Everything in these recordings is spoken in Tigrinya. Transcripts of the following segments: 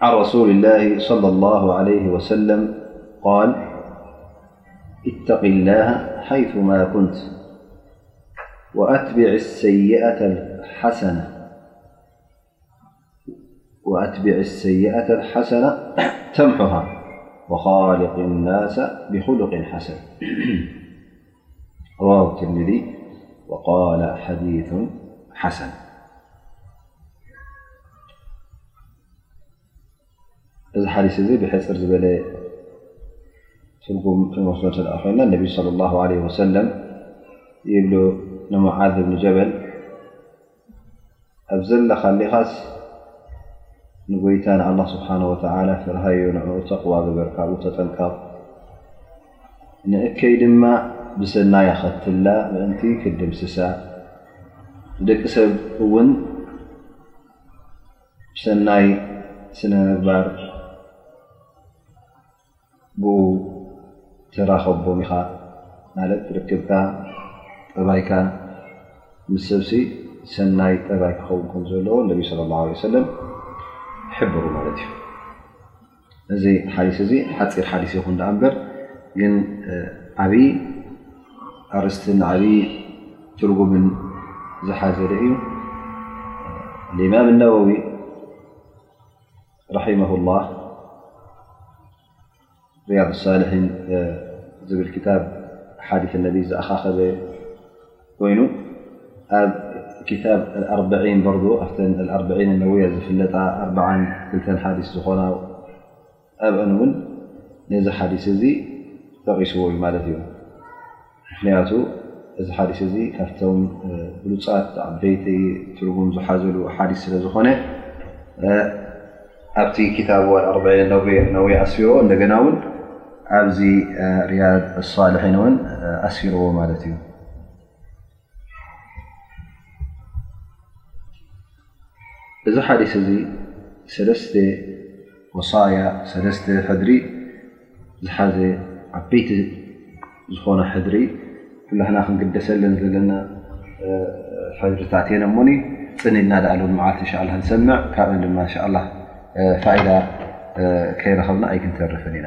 عن رسول الله صلى الله عليه وسلم - قال اتقي الله حيث ما كنت وأتبع السيئة الحسنة وأتبع السيئة لحسنة تمحها وخالق الناس بخلق حسن واه الترمذي وقال حديث حسن ذ حديث بحر بل ة نا النبي صلى الله عليه وسلم بل نمعذ بن جبل ኣብ ዘለኻሊኻስ ንጎይታ ንኣላ ስብሓን ወተላ ፍርሃዮ ንኡ ተቕዋ ግበር ካብኡ ተጠንቀቕ ንእከይ ድማ ብሰናይ ኣኸትላ ምእንቲ ክድምስሳ ንደቂ ሰብ እውን ብሰናይ ስነምግባር ብኡ ትራኸቦም ኢኻ ማለት ርክብካ ጠባይካ ምስ ሰብሲ ሰናይ ጠባይ ክኸውን ከም ዘለዎ ነቢ ስለ ላ ለ ሰለም ይሕብሩ ማለት እዩ እዚ ሓሊስ እዚ ሓፂር ሓሊስ ይኹን ዳኣ እምበር ግን ዓብዪ ኣርስትን ዓብዪ ትርጉምን ዝሓዘለ እዩ ሊማም እነወዊ ራሒመሁላህ ርያድ ሳልሒን ዝብል ክታብ ሓዲት ነቢ ዝኣኻኸበ ኮይኑ ኣብ ክታብ ኣርበዒን በ ኣብተ ኣርበዒን ነውያ ዝፍለጣ ኣርባዓን ክልተ ሓዲስ ዝኾና ኣብአን እውን ነዚ ሓዲስ እዚ ጠቒስዎ እዩ ማለት እዩ ምክንያቱ እዚ ሓዲስ እዚ ካብቶም ብሉፃት ዓበይቲ ትርጉም ዝሓዘሉ ሓዲስ ስለ ዝኾነ ኣብቲ ክታብ ኣርበዒን ነዊሕ ነዊሕ ኣስፊርዎ እንደገና እውን ኣብዚ ርያድ ሳልሒን እውን ኣስፊርዎ ማለት እዩ። እዚ ሓዲስ እዚ ሰለስተ ወሳያ ሰለስተ ሕድሪ ዝሓዘ ዓበይቲ ዝኾና ሕድሪ ኩላህና ክንግደሰለን ዘለና ሕድሪታት እየን እሞ ፅን ኢልና ድኣ ሎሚ መዓልቲ እንሻ ኣላ ንሰምዕ ካብአን ድማ እንሻ ኣላ ፋይዳ ከይረኸብና ኣይክንተርፍን ኢና።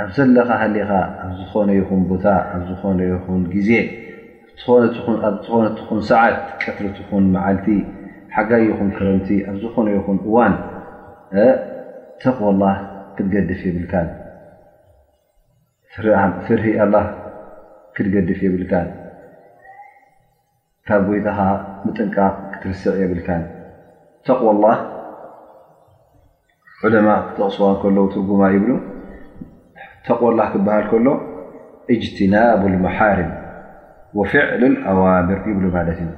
ኣብ ዘለኻ ሃሊኻ ኣብ ዝኾነ ይኹን ቦታ ኣብ ዝኾነ ይኹን ግዜ ኣብ ዝኾነት ትኹን ሰዓት ቀትሪ ትኹን መዓልቲ ሓጋይ ይኹን ክረምቲ ኣብ ዝኾነ ይኹን እዋን ተቅዋ ላህ ክትገድፍ የብልካን ፍርሂ ኣላህ ክትገድፍ የብልካን። ካብ ጎይታኻ ምጥንቃቕ ክትርስዕ የብልካን። ተቅዋላህ ዑለማእ ክጠቕስዋ እንከለዉ ትርጉማ ይብሉ፣ ተቅዋላህ ክበሃል ከሎ እጅትናብ ልመሓርም ወፍዕል ኣዋምር ይብሉ ማለት እዩ።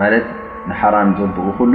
ማለት ንሓራም ዘብኡ ኩሉ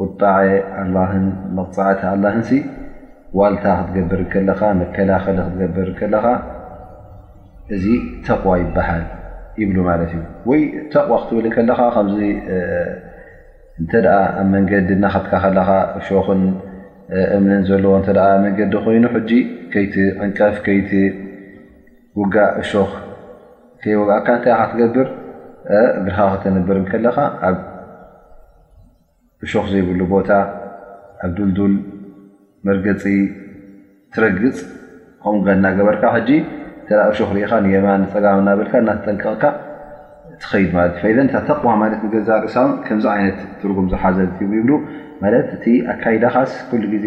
ቁጣዐ ኣላህን መቕፃዕቲ ኣላህንሲ ዋልታ ክትገብር ከለኻ መከላኸሊ ክትገብር ከለኻ እዚ ተቕዋ ይበሃል ይብሉ ማለት እዩ ወይ ተቕዋ ክትብል ከለኻ ከምዚ እንተ ኣብ መንገዲ ናኸትካ ከለኻ እሾኽን እምንን ዘለዎ እተ መንገዲ ኮይኑ ሕጂ ከይቲ ዕንቀፍ ከይቲ ውጋእ እሾኽ ከይወግእካ እንታይ ክትገብር እግርኻ ከተንብር ከለኻ እሾኽ ዘይብሉ ቦታ ኣብ ዱልዱል መርገፂ ትረግፅ ከምኡ ገ እናገበርካ ሕጂ እተ እሾኽ ርኢኻ ንየማ ንፀጋም እናበልካ እናተጠንቀቕካ ትኸይድ ማለት እዩ ፈኢዘን ተቕዋ ማለት ንገዛ ርእሳውን ከምዚ ዓይነት ትርጉም ዝሓዘልት ይብሉ ማለት እቲ ኣካይዳኻስ ኩሉ ግዜ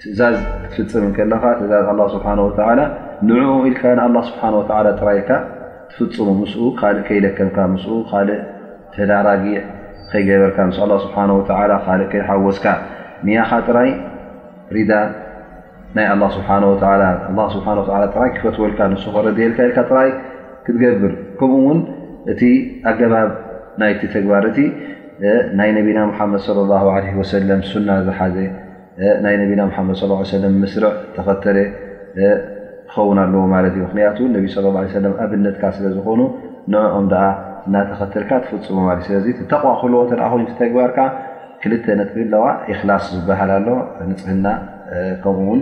ትእዛዝ ክትፍፅም ከለኻ ትእዛዝ ኣላ ስብሓን ወተላ ንዕኡ ኢልካ ንኣላ ስብሓን ወተላ ጥራይካ ትፍፅሙ ምስ ካልእ ከይለከምካ ምስ ካልእ ተዳራጊ ከይገበርካ ምስ ኣላ ስብሓን ወተላ ካልእ ከይሓወስካ ንያኻ ጥራይ ሪዳ ናይ ኣላ ስብሓን ወተላ ኣ ስብሓ ወላ ጥራይ ክፈትወልካ ንሱ ክረድየልካ ኢልካ ጥራይ ክትገብር ከምኡ እውን እቲ ኣገባብ ናይቲ ተግባር እቲ ናይ ነቢና ሓመድ صለ ላ ለ ወሰለም ሱና ዝሓዘ ናይ ነቢና ሓመድ ص ሰለ ምስርዕ ተኸተለ ክኸውን ኣለዎ ማለት እዩ ምክንያቱ ነቢ صለ ላ ሰለ ኣብነትካ ስለ ዝኾኑ ንኦም ደኣ እናተኸተልካ ትፍፅሙ ማለት እዩ ስለዚ ተቕዋ ክህልዎ እተ ኮይኑ ተግባርካ ክልተ ነጥቢ ኣለዋ እክላስ ዝበሃል ኣሎ ንፅህና ከምኡ ውን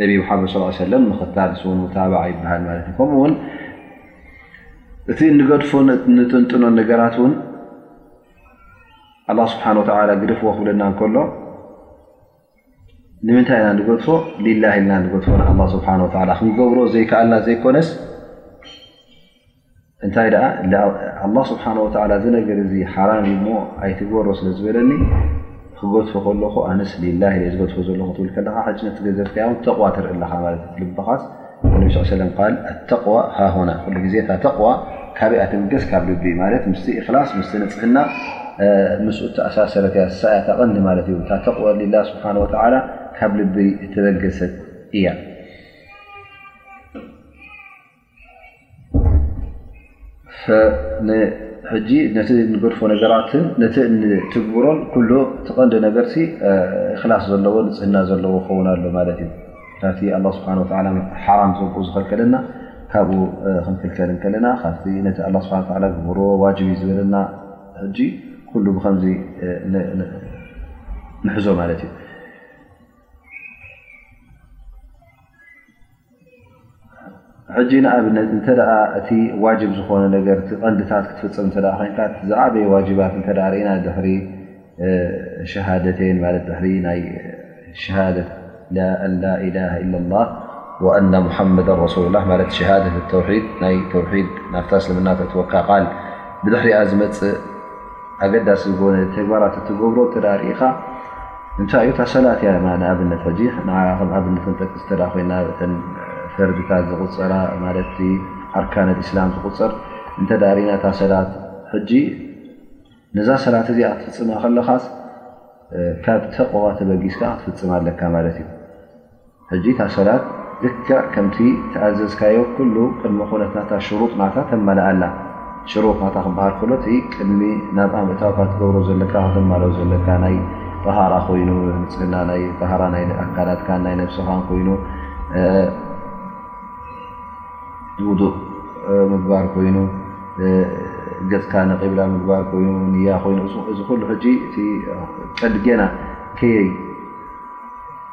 ነቢ ሙሓመድ ስ ሰለም ምኽታል ስውን ሙታባዕ ይበሃል ማለት እዩ ከምኡ ውን እቲ እንገድፎን ንጥንጥኖን ነገራት ውን ኣላ ስብሓን ወተላ ግድፍዎ ክብለና እንከሎ ንምንታይ ኢና ንገድፎ ሊላ ኢልና ንገድፎ ንኣ ስብሓ ወላ ክንገብሮ ዘይከኣልና ዘይኮነስ እንታይ ደኣ ኣላ ስብሓን ወተላ እዚ ነገር እዚ ሓራም እዩሞ ኣይትግበሮ ስለ ዝበለኒ ክገድፎ ከለኹ ኣነስ ሊላ ኢለ ዝገድፎ ዘለኹ ትብል ከለኻ ሕጂ ነቲ ገዘፍካዮ ተቕዋ ትርኢ ኣለኻ ማለት እዩ ልብኻስ ነቢ ስ ሰለም ል ኣተቕዋ ሃሆና ኩሉ ግዜ እታ ተቕዋ ካበይኣ ትብገስ ካብ ልቢ እዩ ማለት ምስ እክላስ ምስ ንፅህና ምስኡ ተኣሳሰረት እያ ንሳ እያ ተቐንዲ ማለት እዩ እታ ተቕዋ ሊላ ስብሓ ወተላ ካብ ልቢ እተበገሰት እያ ሕጂ ነቲ ንገድፎ ነገራትን ነቲ ንትግብሮን ኩሉ እቲ ቀንዲ ነገር እክላስ ዘለዎ ንፅህና ዘለዎ ክኸውን ኣሎ ማለት እዩ ካብቲ ኣላ ስብሓን ወላ ሓራም ዘብኡ ዝኸልከለና ካብኡ ክንክልከል ከለና ካብ ነቲ ኣ ስብሓ ግብሮ ዋጅብ እዩ ዝበለና ሕጂ ኩሉ ብከምዚ ንሕዞ ማለት እዩ ሕጂ ንኣብነት እንተ እቲ ዋጅብ ዝኾነ ነገር እቲ ቐንዲታት ክትፍፅም እተ ኮይንካ ዝዓበየ ዋጅባት እተ ርእና ድሕሪ ሸሃደተይን ማለት ድሕሪ ናይ ሸሃደ ኣላኢላ ኢለ ላህ ወኣና ሙሓመድ ረሱሉላ ማለት ሸሃደ ተውሒድ ናይ ተውሒድ ናፍታ እስልምና ተእትወካ ቓል ብድሕሪኣ ዝመፅእ ኣገዳሲ ዝኾነ ተግባራት እትገብሮ እተ ርእኻ እንታይ እዩ ታሰላት እያ ንኣብነት ሕጂ ከም ኣብነት ክንጠቅስ ተ ኮይና እተን ፈርድታት ዝቁፀራ ማለቲ ኣርካን እስላም ዝቁፅር እንተ ሪኢና ታሰላት ሕጂ ነዛ ሰላት እዚኣ ክትፍፅማ ከለኻስ ካብ ተቕዋ ተበጊስካ ክትፍፅም ኣለካ ማለት እዩ ሕጂ እታ ሶላት ልክዕ ከምቲ ተኣዘዝካዮ ኩሉ ቅድሚ ኩነት ናታ ሽሩጥ ናታ ተማላእ ኣላ ሽሩጥ ናታ ክበሃል ከሎ እቲ ቅድሚ ናብኣ ምእታውካ ትገብሮ ዘለካ ከተማልኦ ዘለካ ናይ ጠሃራ ኮይኑ ንፅህና ናይ ጠሃራ ናይ ኣካላትካ ናይ ነብስኻን ኮይኑ ውዱእ ምግባር ኮይኑ ገፅካ ንቂብላ ምግባር ኮይኑ ንያ ኮይኑ እዚ ኩሉ ሕጂ እቲ ቀድጌና ከየይ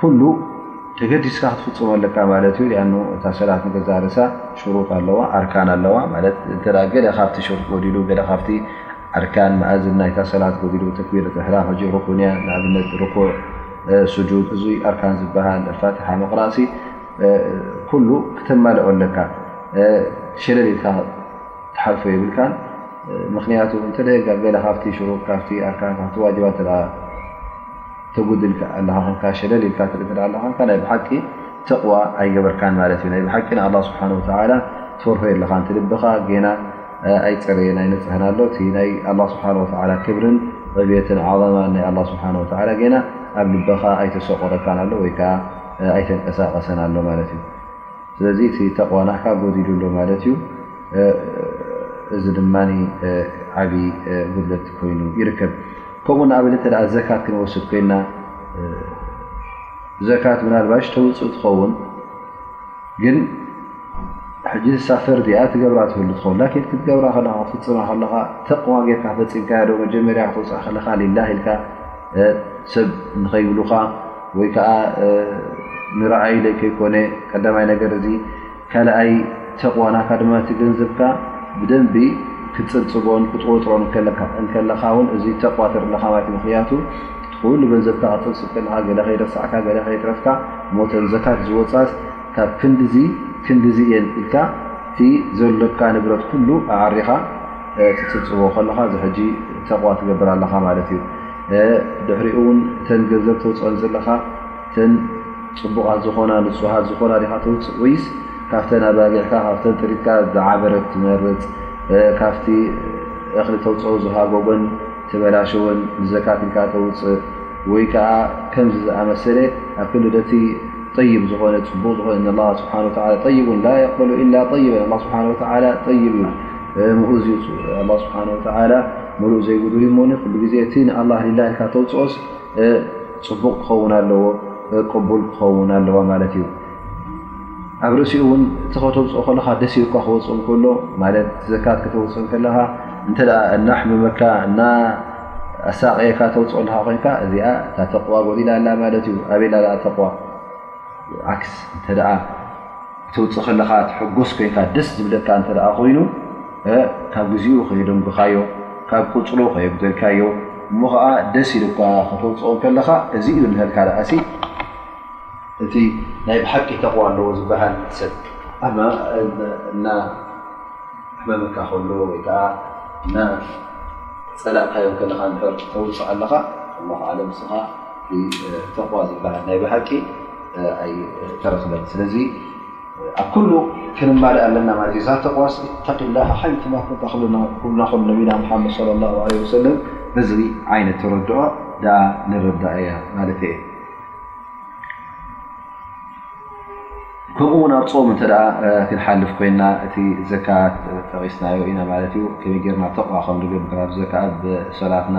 ኩሉ ተገዲስካ ክትፍፅሞ ኣለካ ማለት እዩ ኣ እታ ሰላት ንገዛ ርእሳ ሽሩጥ ኣለዋ ኣርካን ኣለዋ ማለት እተ ገለ ካብቲ ሽርጥ ጎዲሉ ገለ ካብቲ ኣርካን መእዝን ናይታ ሰላት ጎዲሉ ተክቢር ሕራም ሕጂ ሩኩን እያ ንኣብነት ርኩዕ ስጁድ እዙይ ኣርካን ዝበሃል ኣልፋትሓ ምቕራእሲ ኩሉ ክተማልኦ ኣለካ ሸለል ኢልካ ትሓልፎ የብልካን ምኽንያቱ እንተ ገለ ካብቲ ሽሩጥ ካብቲ ኣርካን ካብቲ ዋጅባ ተጉድል ኣለካ ኮንካ ሸለል ኢልካ ትርኢ እንተ ኣለካ ኮንካ ናይ ብሓቂ ተቕዋ ኣይገበርካን ማለት እዩ ናይ ብሓቂ ንኣላ ስብሓን ወተዓላ ትፈርሆ የለኻን እቲ ልብኻ ጌና ኣይፀረየን ኣይነፅሀን ኣሎ እቲ ናይ ኣላ ስብሓን ወተዓላ ክብርን ዕብትን ዓዘማን ናይ ኣላ ስብሓን ወተዓላ ጌና ኣብ ልበኻ ኣይተሰቆረካን ኣሎ ወይ ከዓ ኣይተንቀሳቐሰን ኣሎ ማለት እዩ ስለዚ እቲ ተቕዋ ናዓኻ ጎዲሉ ኣሎ ማለት እዩ። እዚ ድማ ዓብዪ ጉድለት ኮይኑ ይርከብ። ከምኡ ንኣብነት እንተ ዘካት ክንወስድ ኮይና ዘካት ምናልባሽ ተውፅእ ትኸውን ግን ሕጂ ንሳ ፈርዲ እያ ትገብራ ትህሉ ትኸውን ላኪን ክትገብራ ከለኻ ክትፍፅማ ከለኻ ተቕዋ ጌርካ ፈፂምካያ ዶ መጀመርያ ክትወፅኣ ከለኻ ሊላሂ ኢልካ ሰብ ንኸይብሉኻ ወይ ከዓ ንረኣይ ደይ ከይኮነ ቀዳማይ ነገር እዚ ካልኣይ ተቕዋናካ ድማ እቲ ገንዘብካ ብደንቢ ክትፅብፅቦን ክትቆፅሮን ከለካ ውን እዚ ተቕዋ ትርለካ ማለት ምክንያቱ ኩሉ ገንዘብካ ክትፅብፅብ ከለካ ገለ ከይረሳዕካ ገለ ከይትረፍካ ሞተን ዘካት ዝወፃስ ካብ ክንዲዚ ክንዲዚ እየን ኢልካ እቲ ዘለካ ንብረት ኩሉ ኣዓሪኻ ትፅብፅቦ ከለካ እዚ ሕጂ ተቕዋ ትገብር ኣለካ ማለት እዩ ድሕሪኡ ውን እተን ገንዘብ ተውፅኦን ዘለኻ እተን ፅቡቓት ዝኾና ንፁሃት ዝኾና ዲኻ ተውፅእ ወይስ ካብተን ኣባጊዕካ ካብተን ጥሪትካ ዝዓበረት ትመርፅ ካብቲ እኽሊ ተውፅኦ ዝሃጎጎን ተበላሸወን ንዘካት ኢልካ ተውፅእ ወይ ከዓ ከምዚ ዝኣመሰለ ኣብ ክሊ ነቲ ጠይብ ዝኾነ ፅቡቕ ዝኾነ ንላ ስብሓን ወላ ጠይቡን ላ የቅበሉ ኢላ ጠይበን ስብሓን ወላ ጠይብ እዩ ምኡዝ እዩ ስብሓን ወላ ሙሉእ ዘይጉዱል እዩ እሞ ኩሉ ግዜ እቲ ንኣላ ሊላ ኢልካ ተውፅኦስ ፅቡቕ ክኸውን ኣለዎ ቅቡል ክኸውን ኣለዋ ማለት እዩ ኣብ ርእሲኡ እውን እቲ ከተውፅኦ ከለካ ደሲ እኳ ክወፅ ከሎ ማለት ዘካት ከተውፅ ከለካ እንተ እናሕመመካ እና ኣሳቀየካ ተውፅ ኣለካ ኮይንካ እዚኣ እታ ተቕዋ ጎዲላ ኣላ ማለት እዩ ኣበላ ተቕዋ ዓክስ እተ ክትውፅእ ከለኻ ትሕጎስ ኮይንካ ደስ ዝብለካ እንተ ኮይኑ ካብ ግዚኡ ከየደንጉኻዮ ካብ ቁፅሩ ከየጉደልካዮ እሞ ከዓ ደስ ኢሉካ ከተውፅኦ ከለኻ እዚ እዩ ንሀልካ ደኣሲ እቲ ናይ ብሓቂ ተቕዋ ኣለዎ ዝበሃል ሰብ ኣማ እና ሕመመካ ከሎ ወይከዓ እና ፀላእካዮ ከለኻ ተውፅእ ኣለኻ ኣላ ዓለም ስኻ ተቕዋ ዝበሃል ናይ ብሓቂ ኣይተረክበን ስለዚ ኣብ ኩሉ ክንማልእ ኣለና ማለት እዩ ዛተ ቕዋስ እተቂላ ሓይትማ ኮንካ ክብና ሉ ነቢና ሓመድ ለ ላ ለ ወሰለም በዚ ዓይነት ተረድኦ ዳኣ ንረዳ እያ ማለት እየ ከምኡውን ኣብ ፆም እተ ክንሓልፍ ኮይና እቲ ዘካ ጠቂስናዮ ኢና ማለት እዩ ከመይ ገርና ተቕዋ ከምንገብር ኣብ ዘካ ኣብ ሰላትና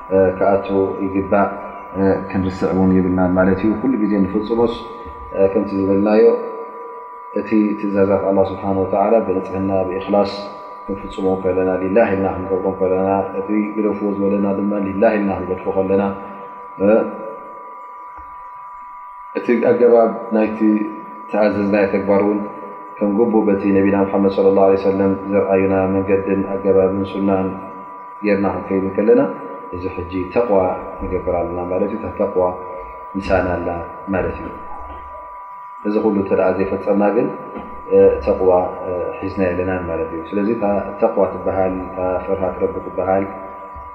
ክኣትዎ ይግባእ ክንርስዕ ውን ይብልናን ማለት እዩ ኩሉ ግዜ ንፍፅሞስ ከምቲ ዝበልናዮ እቲ ትእዛዛት ኣላ ስብሓን ወተላ ብንፅህና ብእክላስ ክንፍፅሞ ከለና ሊላ ኢልና ክንገብሮ ከለና እቲ ግደፍዎ ዝበለና ድማ ሊላ ኢልና ክንገድፎ ከለና እቲ ኣገባብ ናይቲ ተኣዘዝናዮ ተግባር እውን ከም ግቡ በቲ ነቢና ሓመድ ለ ላ ሰለም ዘርኣዩና መንገድን ኣገባብን ሱናን ጌርና ክንከይድ እንከለና እዚ ሕጂ ተቕዋ ንገብር ኣለና ማለት እዩ። እታ ተቕዋ ምሳና ኣላ ማለት እዩ። እዚ ኩሉ እተ ዘይፈፀምና ግን ተቕዋ ሒዝና የለናን ማለት እዩ። ስለዚ እታ ተቕዋ ትበሃል እታ ፍርሃት ረቢ ትበሃል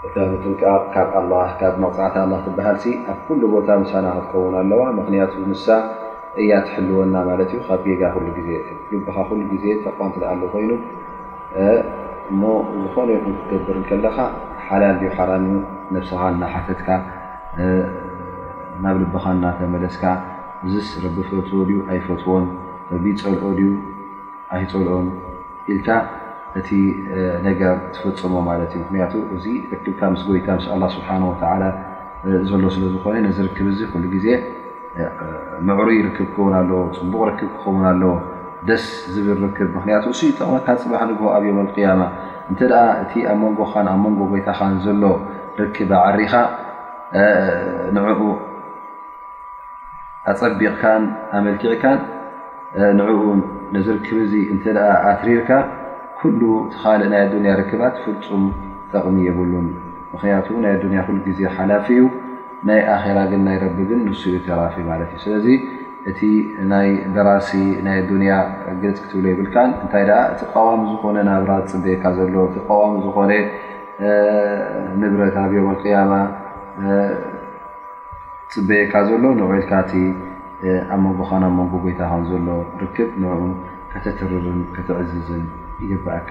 እታ ምጥንቃቕ ካብ ኣላ ካብ መቕፃዕቲ ኣላ ትበሃል ኣብ ኩሉ ቦታ ምሳና ክትከውን ኣለዋ። ምክንያቱ ንሳ እያ ትሕልወና ማለት እዩ። ካብ ጌጋ ኩሉ ግዜ ልብኻ ኩሉ ግዜ ተቕዋ እንተኣ ኣሉ ኮይኑ እሞ ዝኾነ ይኹን ክትገብር ከለኻ ሓላል ድዩ ሓራም እዩ ነብስኻ እናሓተትካ ናብ ልብኻ እናተመለስካ እዚስ ረቢ ፈትዎ ድዩ ኣይፈትዎን ረቢ ይፀልኦ ድዩ ኣይፀልኦን ኢልካ እቲ ነገር ትፍፅሞ ማለት እዩ። ምክንያቱ እዚ ርክብካ ምስ ጎይታ ምስ ኣላ ስብሓን ወተዓላ ዘሎ ስለ ዝኾነ ነዚ ርክብ እዚ ኩሉ ግዜ ምዕሩይ ርክብ ክኸውን ኣለዎ ፅቡቕ ርክብ ክኸውን ኣለዎ ደስ ዝብል ርክብ ምክንያቱ እሱ ይጠቕመካ ፅባሕ ንግሆ ኣብ ዮም ኣልቅያማ እንተ እቲ ኣብ መንጎኻን ኣብ መንጎ ጎይታኻን ዘሎ ርክብ ኣዕሪኻ ንዕኡ ኣፀቢቕካን ኣመልኪዕካን ንኡ ነዚ ርክብ እዚ እንተ ኣትሪርካ ኩሉ እቲ ካልእ ናይ ኣዱንያ ርክባት ፍፁም ጠቕሚ የብሉን ምክንያቱ ናይ ኣዱንያ ኩሉ ግዜ ሓላፊ እዩ ናይ ኣራ ግን ናይ ረቢ ግን ንሱ ዩ ተራፊ ማለት እዩ ስለዚ እቲ ናይ ደራሲ ናይ ኣዱንያ ግልፅ ክትብሎ ይብልካ እንታይ ደኣ እቲ ቀዋሚ ዝኾነ ናብራ ዝፅበየካ ዘሎ እቲ ቀዋሚ ዝኾነ ንብረት ኣብ ዮም ኣልቅያማ ፅበየካ ዘሎ ንዑ ኢልካ እቲ ኣብ መንጎኻን ኣብ መንጎ ጎይታኻን ዘሎ ርክብ ንኡ ከተትርርን ከተዕዝዝን ይግበኣካ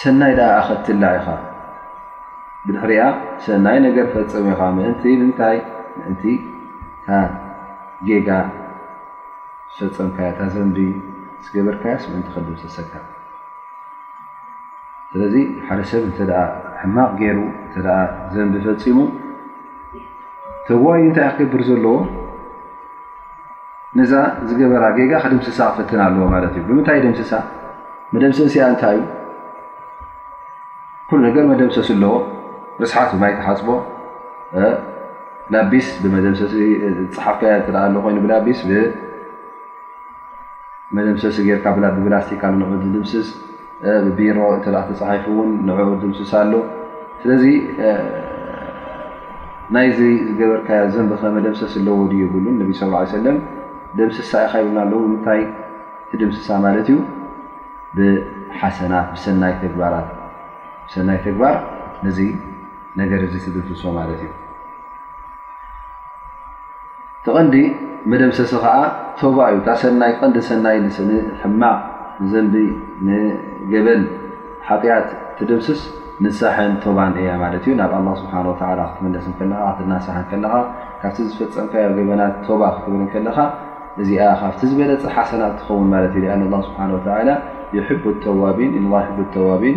ሰናይ ዳኣ ኣኸትላ ኢኻ ብድሕሪኣ ሰናይ ነገር ፈፅም ኢኻ ምእንቲ ምንታይ ምእንቲ እታ ጌጋ ዝፈፀምካያ እታ ዘንቢ ዝገበርካያስ ምእንቲ ክድምሰሰካ ስለዚ ሓደ ሰብ እንተ ሕማቕ ገይሩ እተ ዘንቢ ፈፂሙ ተጓይ እንታይ ክገብር ዘለዎ ነዛ ዝገበራ ጌጋ ክድምስሳ ክፍትን ኣለዎ ማለት እዩ ብምንታይ ይደምስሳ መደምሰሲኣ እንታይ እዩ ኩሉ ነገር መደምሰሲ ኣለዎ ርስሓት ብማይ ተሓፅቦ ላቢስ ብመደምሰሲ ዝፅሓፍካዮ እተ ኣሎ ኮይኑ ብላቢስ ብመደምሰሲ ጌርካ ብላስቲካ ንኡ ዝድምስስ ብቢሮ እተ ተፃሒፉ ውን ንኡ ድምስሳ ኣሎ ስለዚ ናይዚ ዝገበርካ ዘንቢ ከ መደምሰስ ኣለዎ ዩ ይብሉ ነቢ ስ ሰለ ደምስሳ ኢካ ይብልና ኣለዉ ብምታይ ትድምስሳ ማለት እዩ ብሓሰናት ብሰናይ ግባራት ብሰናይ ተግባር ነዚ ነገር እዚ ትድምስሶ ማለት እዩ ቲቐንዲ መደምሰሲ ከዓ ቶባ እዩ ታሰናይ ቐንዲ ሰናይ ሕማቕ ንዘንቢ ንገበን ሓጢኣት ትድምስስ ንሳሐን ቶባን እያ ማለት እዩ ናብ ኣላ ስብሓን ወላ ክትምለስ ከለኻ ክትናሳሓ ከለኻ ካብቲ ዝፈፀምካዮ ገበናት ቶባ ክትብል ከለኻ እዚኣ ካብቲ ዝበለፀ ሓሰናት ትኸውን ማለት እዩ ኣላ ስብሓን ወላ ይሕቡ ተዋቢን ን ይሕቡ ተዋቢን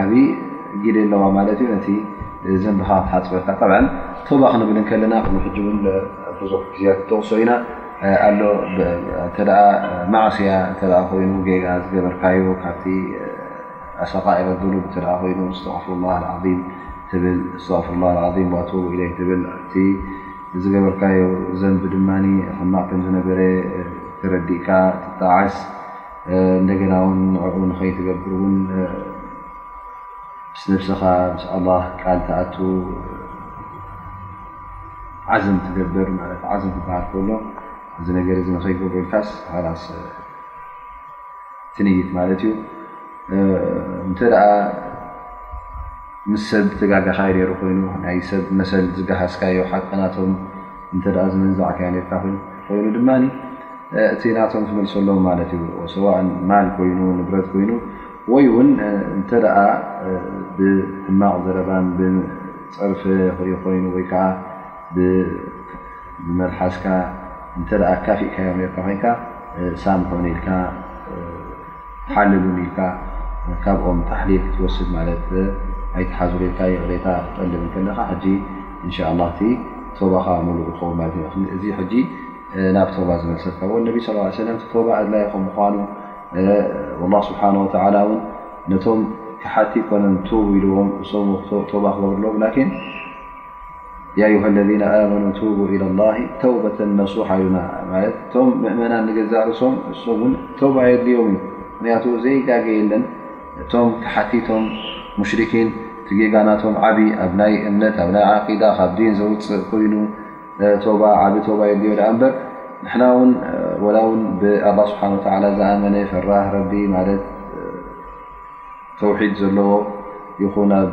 ዓብዪ ጊደ ኣለዋ ማለት እዩ ነቲ ዘንብኻ ክትሓፅበካ ጠብ ቶባ ክንብል ከለና ከም ሕጂ ውን ብዙሕ ግዜያት ንጠቕሶ ኢና ኣሎ እተ ማዕስያ እተ ኮይኑ ጌጋ ዝገበርካዮ ካብቲ ኣሰቃኢረ ሉ እተ ኮይኑ ስተፍሩላ ም ትብል ስተፍሩላ ም ቶ ኢለ ትብል እቲ ዝገበርካዮ ዘንቢ ድማ ሕማቅ ከም ዝነበረ ተረዲእካ ትጣዓስ እንደገና ውን ንዕኡ ንኸይትገብር ውን ምስ ነብስኻ ምስ ኣላ ቃል ትኣቱ ዓዘም ትገብር ማ ዓዘም ክበሃል ከሎ እዚ ነገር እ ንኸይገብሩ ኢልካስ ላስ ትንይት ማለት እዩ እንተ ምስ ሰብ ተጋጋኻይ ነሩ ኮይኑ ናይ ሰብ መሰል ዝገሃስካዮ ሓቂ ናቶም እንተ ዝምንዛዕ ከ ርካ ኮይኑ ድማ እቲ ናቶም ትመልሰሎም ማለት እዩ ሰዋእ ማል ኮይኑ ንብረት ኮይኑ ወይ ውን እንተ ብሕማቕ ዘረባን ብፀርፈ ኮይኑ ወይ ከዓ ብመልሓስካ እተ ኣካፊእካዮም ርካ ኮይንካ ሳምሖን ኢልካ ኣይትሓልሉን ኢልካ ካብኦም ታሕሊል ክትወስድ ማለት ኣይትሓዙን ኢልካ ይቕሬታ ክትጠልብ እንከለኻ ሕጂ እንሻኣላ እቲ ቶባኻ ሙሉእ ክትኸውን ማለት እዩ። እዚ ሕጂ ናብ ቶባ ዝመልሰካ ወነቢ ሰለላሁ ዓለይሂ ወሰለም እቲ ቶባ ኣድላይ ከምምዃኑ ኣላህ ስብሓነ ወተዓላ እውን ነቶም ከሓድቲ ኣይኮነን ቱቡ ኢልዎም እሶም ቶባ ክገብርሎም ላኪን ኣዩሃ ለذና ኣመኑ ቱቡ ኢላ ላሂ ተውበተ ነሱሓ ኢሉና ማለት እቶም ምእመናን ንገዛእ ርእሶም እሶም እውን ተውባ የድልዮም እዩ ምክንያቱ ዘይጋገ የለን እቶም ክሓቲቶም ሙሽርኪን ትጌጋናቶም ዓብ ኣብ ናይ እምነት ኣብ ናይ ዓቂዳ ካብ ዲን ዘውፅእ ኮይኑ ተባ ዓብ ተባ የድልዮ ዳኣ እምበር ንሕና ውን ወላ ውን ብኣላ ስብሓን ወተላ ዝኣመነ ፈራህ ረቢ ማለት ተውሒድ ዘለዎ ይኹን ብ